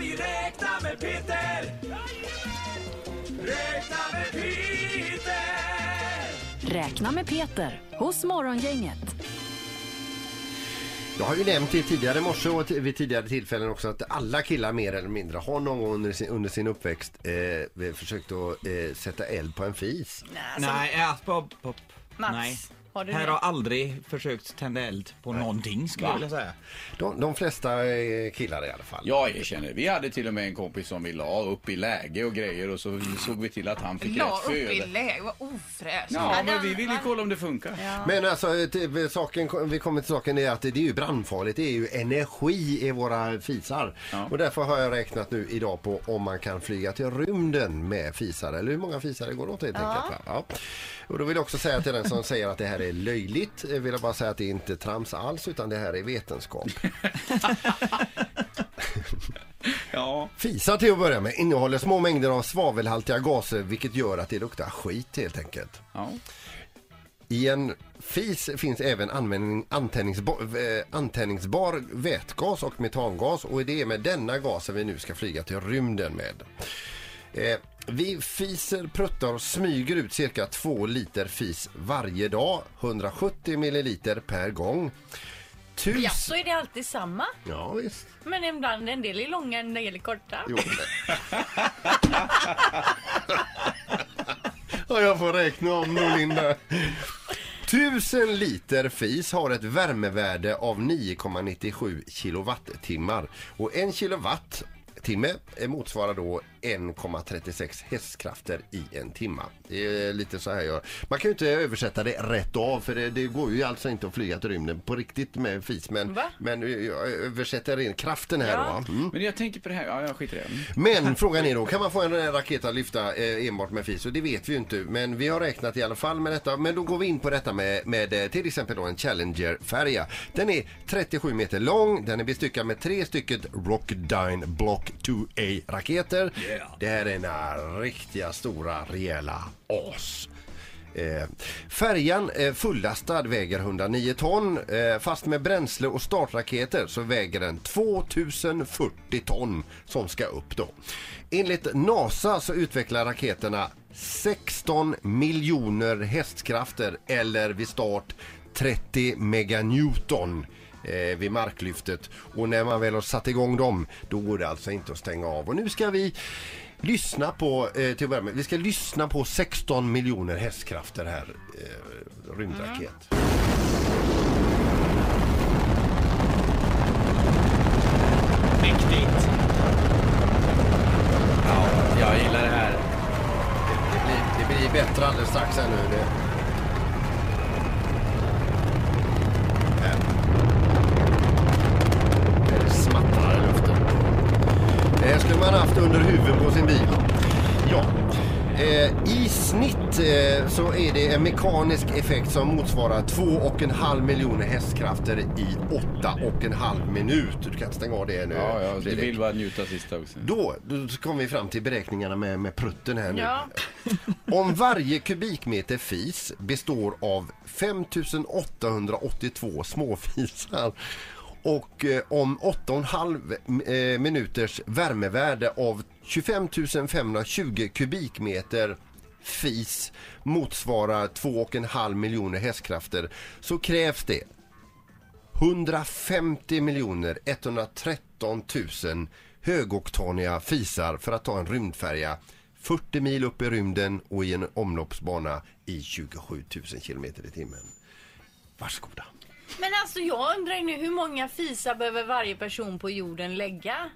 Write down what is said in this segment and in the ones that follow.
vi räkna med Peter! Räkna med Peter! Räkna med Peter hos Morgongänget. Jag har ju nämnt i tidigare morse och vid tidigare tillfällen också att alla killar mer eller mindre har någon gång under sin, under sin uppväxt eh, försökt att eh, sätta eld på en fis. Nej, ja, pop, pop. Mats, Nej. Har du Här det? har aldrig försökt tända eld på någonting skulle jag vilja säga. De, de flesta eh, killar i alla fall. Jag erkänner, vi hade till och med en kompis som vi la upp i läge och grejer och så såg vi till att han fick La rätt upp i läge, vad ofräscht. Ja, men vi ville kolla om det funkar. Men alltså, till, saken, vi kommer till saken är att det är ju brandfarligt. Det är ju energi i våra fisar. Ja. Och därför har jag räknat nu idag på om man kan flyga till rymden med fisar. Eller hur många fisar det går åt helt enkelt. Va? Ja. Och då vill jag också säga till den som säger att det här är löjligt. eh, Vill jag bara säga att det är inte trams alls utan det här är vetenskap. Ja. Fisar till att börja med innehåller små mängder av svavelhaltiga gaser vilket gör att det luktar skit helt enkelt. ja. I en fis finns även användning, antändningsbar, eh, antändningsbar vätgas och metangas och det är med denna gasen vi nu ska flyga till rymden med. Eh, vi fiser, pruttar och smyger ut cirka 2 liter fis varje dag, 170 milliliter per gång. Tus... Ja, så är det alltid samma. Ja, visst. Men ibland en del är långa, en del är korta. Jo. ja, jag får räkna om nu Linda. Tusen liter fis har ett värmevärde av 9,97 kilowattimmar. Och en kilowattimme motsvarar då 1,36 hästkrafter i en timma. Det är lite så här jag... Man kan ju inte översätta det rätt av för det, det går ju alltså inte att flyga till rymden på riktigt med fis. Men, Va? men jag översätter in kraften här Ja. då. Mm. Men jag tänker på det här, ja jag skiter i det. Men frågan är då, kan man få en raket att lyfta eh, enbart med fis? Och det vet vi ju inte. Men vi har räknat i alla fall med detta. Men då går vi in på detta med, med eh, till exempel då en Challenger-färja. Den är 37 meter lång. Den är bestyckad med tre stycken Rockdyne Block 2A-raketer. Det här är några riktiga stora rejäla as. Eh, färjan eh, fullastad väger 109 ton. Eh, fast med bränsle och startraketer så väger den 2040 ton som ska upp då. Enligt NASA så utvecklar raketerna 16 miljoner hästkrafter eller vid start 30 meganewton eh, vid marklyftet. Och när man väl har satt igång dem då går det alltså inte att stänga av. Och nu ska vi lyssna på, eh, till med, vi ska lyssna på 16 miljoner hästkrafter här, eh, rymdraket. Mäktigt. Ja, jag gillar det här. Det, det, blir, det blir bättre alldeles strax här nu. Det. Det skulle man haft under huvudet på sin bil. Ja. Eh, I snitt eh, så är det en mekanisk effekt som motsvarar 2,5 miljoner hästkrafter i 8,5 minut. Du kan stänga av det nu. Ja, ja, du vill bara njuta sista också. Då, då kom vi fram till beräkningarna med, med prutten här nu. Ja. Om varje kubikmeter fis består av 5882 småfisar och eh, om 8,5 eh, minuters värmevärde av 25 520 kubikmeter fis motsvarar 2,5 miljoner hästkrafter så krävs det 150 miljoner 113 000 högoktaniga fisar för att ta en rymdfärja 40 mil upp i rymden och i en omloppsbana i 27 000 kilometer i timmen. Varsågoda. Men alltså jag undrar ju nu hur många fisar behöver varje person på jorden lägga?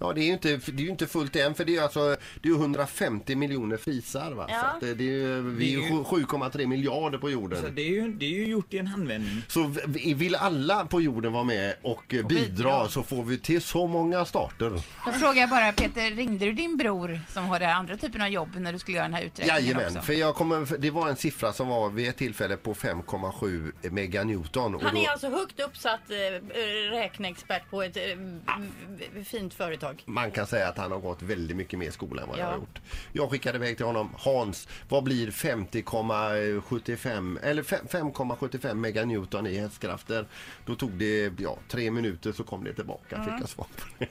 Ja, det är ju inte, det är ju inte fullt än för det är alltså det är ju 150 miljoner fisar va? Ja. Så att det, det är ju, vi är ju 7,3 miljarder på jorden. Så det är, ju, det är ju gjort i en handvändning. Så vill alla på jorden vara med och eh, bidra så får vi till så många starter. Då frågar jag bara Peter, ringde du din bror som har den andra typen av jobb när du skulle göra den här uträkningen Jajamän, också? för jag kommer, det var en siffra som var vid ett tillfälle på 5,7 meganewton. Och Han då, är alltså högt uppsatt eh, räkneexpert på ett v- fint företag. Tag. Man kan säga att han har gått väldigt mycket mer skola än vad jag Ja. har gjort. Jag skickade iväg till honom, Hans, vad blir 50,75 eller fem- 5,75 meganewton i hästkrafter? Då tog det ja, tre minuter så kom det tillbaka, Mm. fick jag svar på det.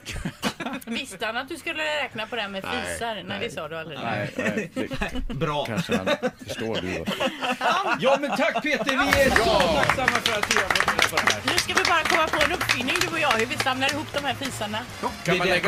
Visste han att du skulle räkna på det här med Nej, fisar? Nej, nej. det sa du aldrig. Nej, nej, det Bra. kanske han förstår du. Ja men tack Peter, vi är så tacksamma för att du har fått reda på det här. Nu ska vi bara komma på en uppfinning du och jag hur vi samlar ihop de här fisarna. Kan man lägga